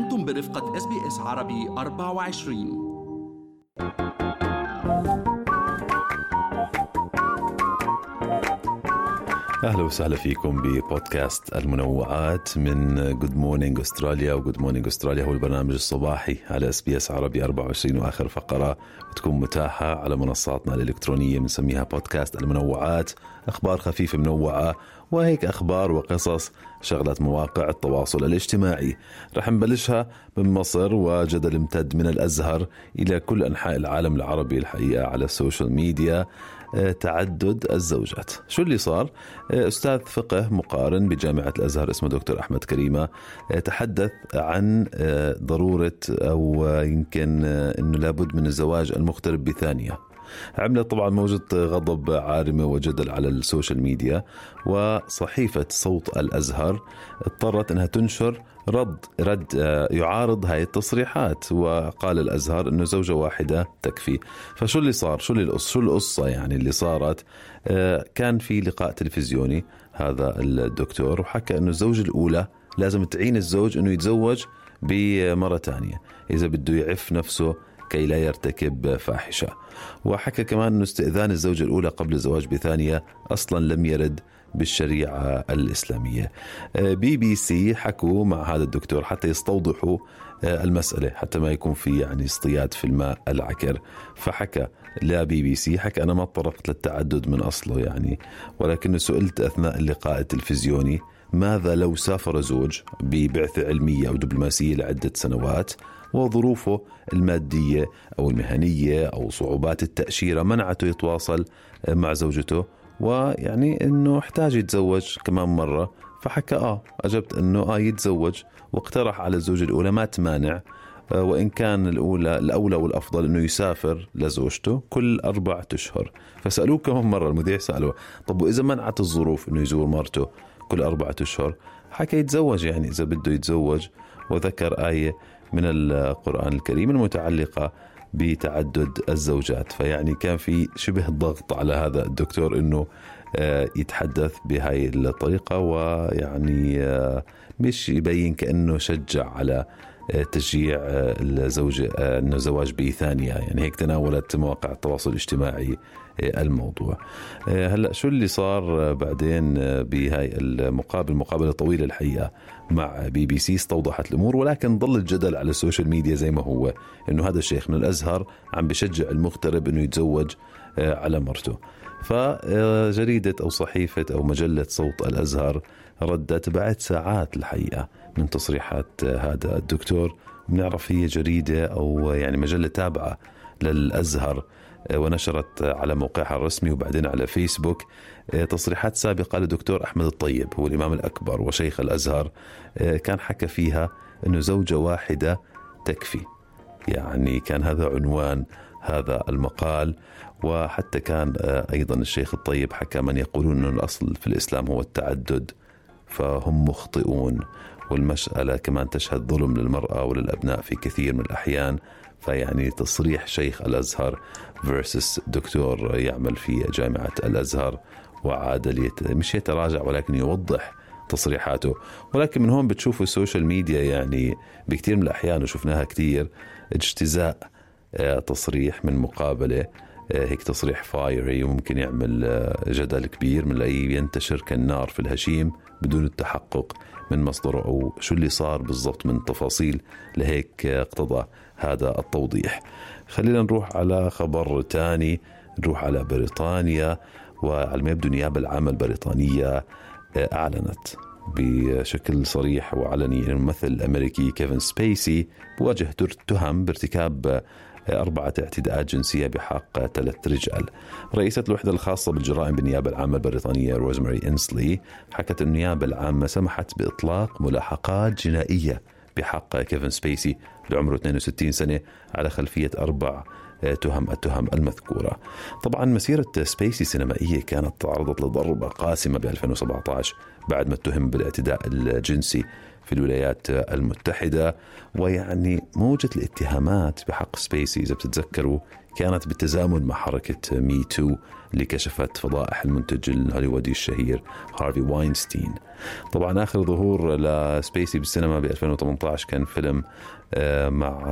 أنتم برفقة SBS عربي 24 أهلا وسهلا فيكم ببودكاست المنوعات من Good Morning Australia و Good Morning Australia هو البرنامج الصباحي على SBS عربي 24 وآخر فقرة بتكون متاحة على منصاتنا الإلكترونية بنسميها بودكاست المنوعات. أخبار خفيفة منوعة وهيك أخبار وقصص شغلت مواقع التواصل الاجتماعي. رح نبلشها من مصر وجدل امتد من الأزهر إلى كل أنحاء العالم العربي الحقيقة على ال social media آه، تعدد الزوجات. شو اللي صار؟ آه، أستاذ فقه مقارن بجامعة الأزهر اسمه دكتور أحمد كريمة آه، تحدث عن ضرورة أو يمكن أنه لابد من الزواج المغترب بثانية. عملت طبعا موجة غضب عارمة وجدل على ال social media وصحيفة صوت الأزهر اضطرت أنها تنشر رد رد آه، يعارض هاي التصريحات وقال الأزهر إنه زوجة واحدة تكفي. فشو اللي صار؟ شو اللي شو القصة يعني اللي صارت؟ آه، كان في لقاء تلفزيوني هذا الدكتور وحكى إنه الزوجة الأولى لازم تعين الزوج إنه يتزوج بمرة ثانية إذا بده يعف نفسه كي لا يرتكب فاحشة. وحكى كمان انه استئذان الزوجة الأولى قبل الزواج بثانية أصلا لم يرد بالشريعة الإسلامية. بي بي سي حكوا مع هذا الدكتور حتى يستوضحوا آه، المسألة حتى ما يكون في يعني اصطياد في الماء العكر. فحكى لا بي بي سي حكى أنا ما طرقت للتعدد من أصله يعني. ولكن سئلت أثناء اللقاء التلفزيوني ماذا لو سافر زوج ببعثة علمية أو دبلوماسية لعدة سنوات؟ وظروفه المادية أو المهنية أو صعوبات التأشيرة منعته يتواصل مع زوجته ويعني إنه احتاج يتزوج كمان مرة. فحكى آه أجبت إنه آه يتزوج واقترح على الزوجة الأولى ما تمانع آه، وإن كان الأولى الأولى والأفضل إنه يسافر لزوجته كل اربعة أشهر. فسألوه كمان مرة المذيع سالوه طب وإذا منعت الظروف إنه يزور مرته كل اربعة أشهر؟ حكى يتزوج يعني إذا بده يتزوج وذكر آية من القرآن الكريم المتعلقة بتعدد الزوجات. فيعني كان في شبه ضغط على هذا الدكتور إنه آه، يتحدث بهاي الطريقة ويعني آه، مش يبين كأنه شجع على تشجيع الزوجة انه الزواج بثانية يعني هيك تناولت مواقع التواصل الاجتماعي الموضوع. هلأ شو اللي صار بعدين بهاي المقابله مقابلة طويلة الحقيقة مع بي بي سي استوضحت الأمور ولكن ظل الجدل على ال social media زي ما هو إنه هذا الشيخ من الأزهر عم بشجع المغترب إنه يتزوج آه، على مرته. فجريدة أو صحيفة أو مجلة صوت الأزهر ردت بعد ساعات الحقيقة من تصريحات هذا الدكتور. بنعرف هي جريدة أو يعني مجلة تابعة للأزهر ونشرت على موقعها الرسمي وبعدين على فيسبوك. تصريحات سابقة لدكتور أحمد الطيب هو الإمام الأكبر وشيخ الأزهر. كان حكى فيها أنه زوجة واحدة تكفي. يعني كان هذا عنوان هذا المقال. وحتى كان أيضا الشيخ الطيب حكى من يقولون أن الأصل في الإسلام هو التعدد فهم مخطئون. والمسألة كمان تشهد ظلم للمرأة وللأبناء في كثير من الأحيان فيعني تصريح شيخ الأزهر versus دكتور يعمل في جامعة الأزهر وعاد مش يتراجع ولكن يوضح تصريحاته. ولكن من هون بتشوفوا السوشيال ميديا يعني بكثير من الأحيان وشفناها كثير اجتزاء آه، تصريح من مقابلة. آه، هيك تصريح fiery وممكن يعمل آه، جدل كبير من ينتشر كالنار في الهشيم بدون التحقق من مصدره أو شو اللي صار بالضبط من تفاصيل لهيك اقتضى هذا التوضيح. خلينا نروح على خبر ثاني نروح على بريطانيا وعلى ما يبدو النيابة العامة البريطانية آه، أعلنت بشكل صريح وعلني الممثل الأمريكي كيفن سبيسي بواجه تهم بارتكاب أربعة اعتداءات جنسية بحق ثلاث رجال. رئيسة الوحدة الخاصة بالجرائم بالنيابة العامة البريطانية روزماري إنسلي حكت النيابة العامة سمحت بإطلاق ملاحقات جنائية بحق كيفن سبيسي لعمره 62 سنة على خلفية أربع تهم التهم المذكورة. طبعا مسيرة سبيسي سينمائية كانت تعرضت لضربة قاسمة ب 2017 بعد ما اتهم بالاعتداء الجنسي في الولايات المتحدة ويعني موجة الاتهامات بحق سبيسي إذا بتتذكروا كانت بالتزامن مع حركة Me Too اللي كشفت فضائح المنتج الهوليوودي الشهير هارفي واينستين. طبعا آخر ظهور لسبيسي بالسينما ب 2018 كان فيلم آه، مع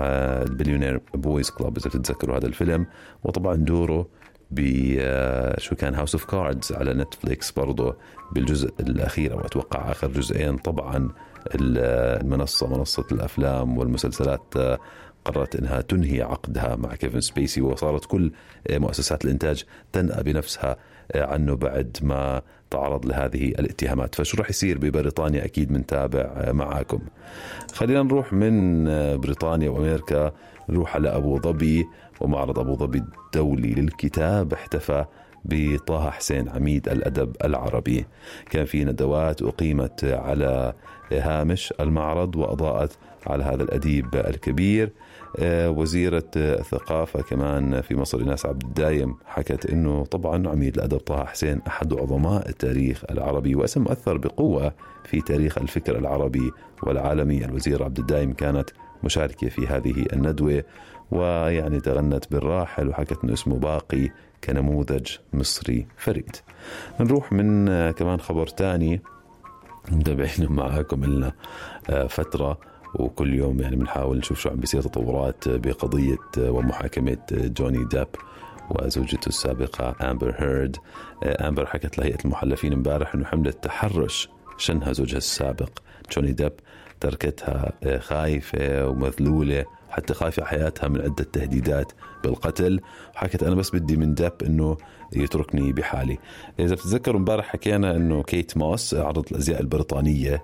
Billionaire Boys Club إذا بتتذكروا هذا الفيلم. وطبعا دوره ب آه، شو كان House of Cards على نتفليكس برضه بالجزء الأخير أو أتوقع آخر جزئين طبعا. المنصة منصة الأفلام والمسلسلات آه، قررت إنها تنهي عقدها مع كيفن سبيسي وصارت كل مؤسسات الإنتاج تنأى بنفسها عنه بعد ما تعرض لهذه الاتهامات. فشو راح يصير ببريطانيا؟ أكيد بنتابع معاكم. خلينا نروح من بريطانيا وأمريكا نروح على أبو ظبي. ومعرض أبو ظبي الدولي للكتاب احتفى بطه حسين عميد الأدب العربي. كان في ندوات أقيمت على هامش المعرض وأضاءت على هذا الأديب الكبير. آه، وزيرة الثقافة كمان في مصر إناس عبد الدايم حكت أنه طبعا عميد الأدب طه حسين أحد عظماء التاريخ العربي واسم مؤثر بقوة في تاريخ الفكر العربي والعالمي. الوزير عبد الدايم كانت مشاركة في هذه الندوة ويعني تغنت بالراحل وحكت أنه اسمه باقي كنموذج مصري فريد. نروح من كمان خبر تاني. متابعين معاكم لنا آه، فترة وكل يوم يعني بنحاول نشوف شو عم بيصير تطورات بقضية ومحاكمة جوني ديب وزوجته السابقة أمبر هيرد أمبر حكت لهيئة المحلفين امبارح أنه حملة تحرش شنها زوجها السابق جوني ديب تركتها خايفة ومذلولة. حتى خايفة حياتها من عدة تهديدات بالقتل. حكت أنا بس بدي من ديب أنه يتركني بحالي. إذا بتتذكروا امبارح حكينا أنه كيت موس عارضة الأزياء البريطانية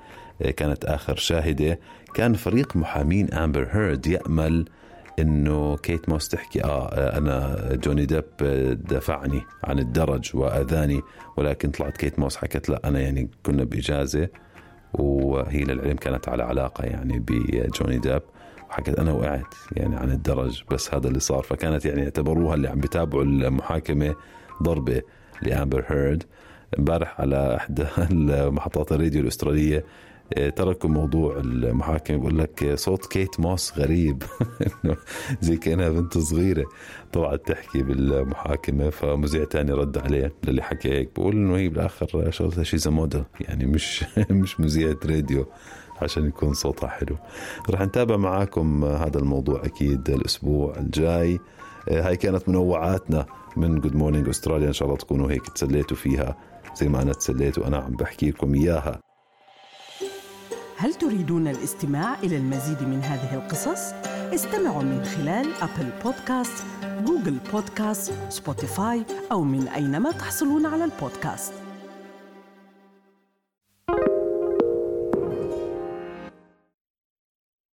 كانت آخر شاهدة. كان فريق محامين أمبر هيرد يأمل إنه كيت موس تحكي آه أنا جوني ديب دفعني عن الدرج وأذاني ولكن طلعت كيت موس حكت لا أنا يعني كنا بإجازة وهي للعلم كانت على علاقة يعني بجوني ديب وحكت أنا وقعت يعني عن الدرج بس هذا اللي صار. فكانت يعني اعتبروها اللي عم بيتابعوا المحاكمة ضربة لأمبر هيرد. امبارح على إحدى محطات الراديو الأسترالية آه، تركوا موضوع المحاكمة. بقول لك صوت كيت موس غريب. زي كأنها بنت صغيرة طلعت تحكي بالمحاكمة فمذيع تاني رد عليه للي حكى هيك. بقول إنه هي بالآخر شغلتها شي موديل يعني مش مش مذيعة راديو. عشان يكون صوتها حلو. رح نتابع معاكم هذا الموضوع أكيد الأسبوع الجاي. آه، هاي كانت منوعاتنا من Good Morning أستراليا إن شاء الله تكونوا هيك تسليتوا فيها زي ما أنا تسليت وأنا عم بحكي لكم إياها. هل تريدون الاستماع إلى المزيد من هذه القصص؟ استمعوا من خلال Apple Podcast، Google Podcast، Spotify أو من أينما تحصلون على البودكاست.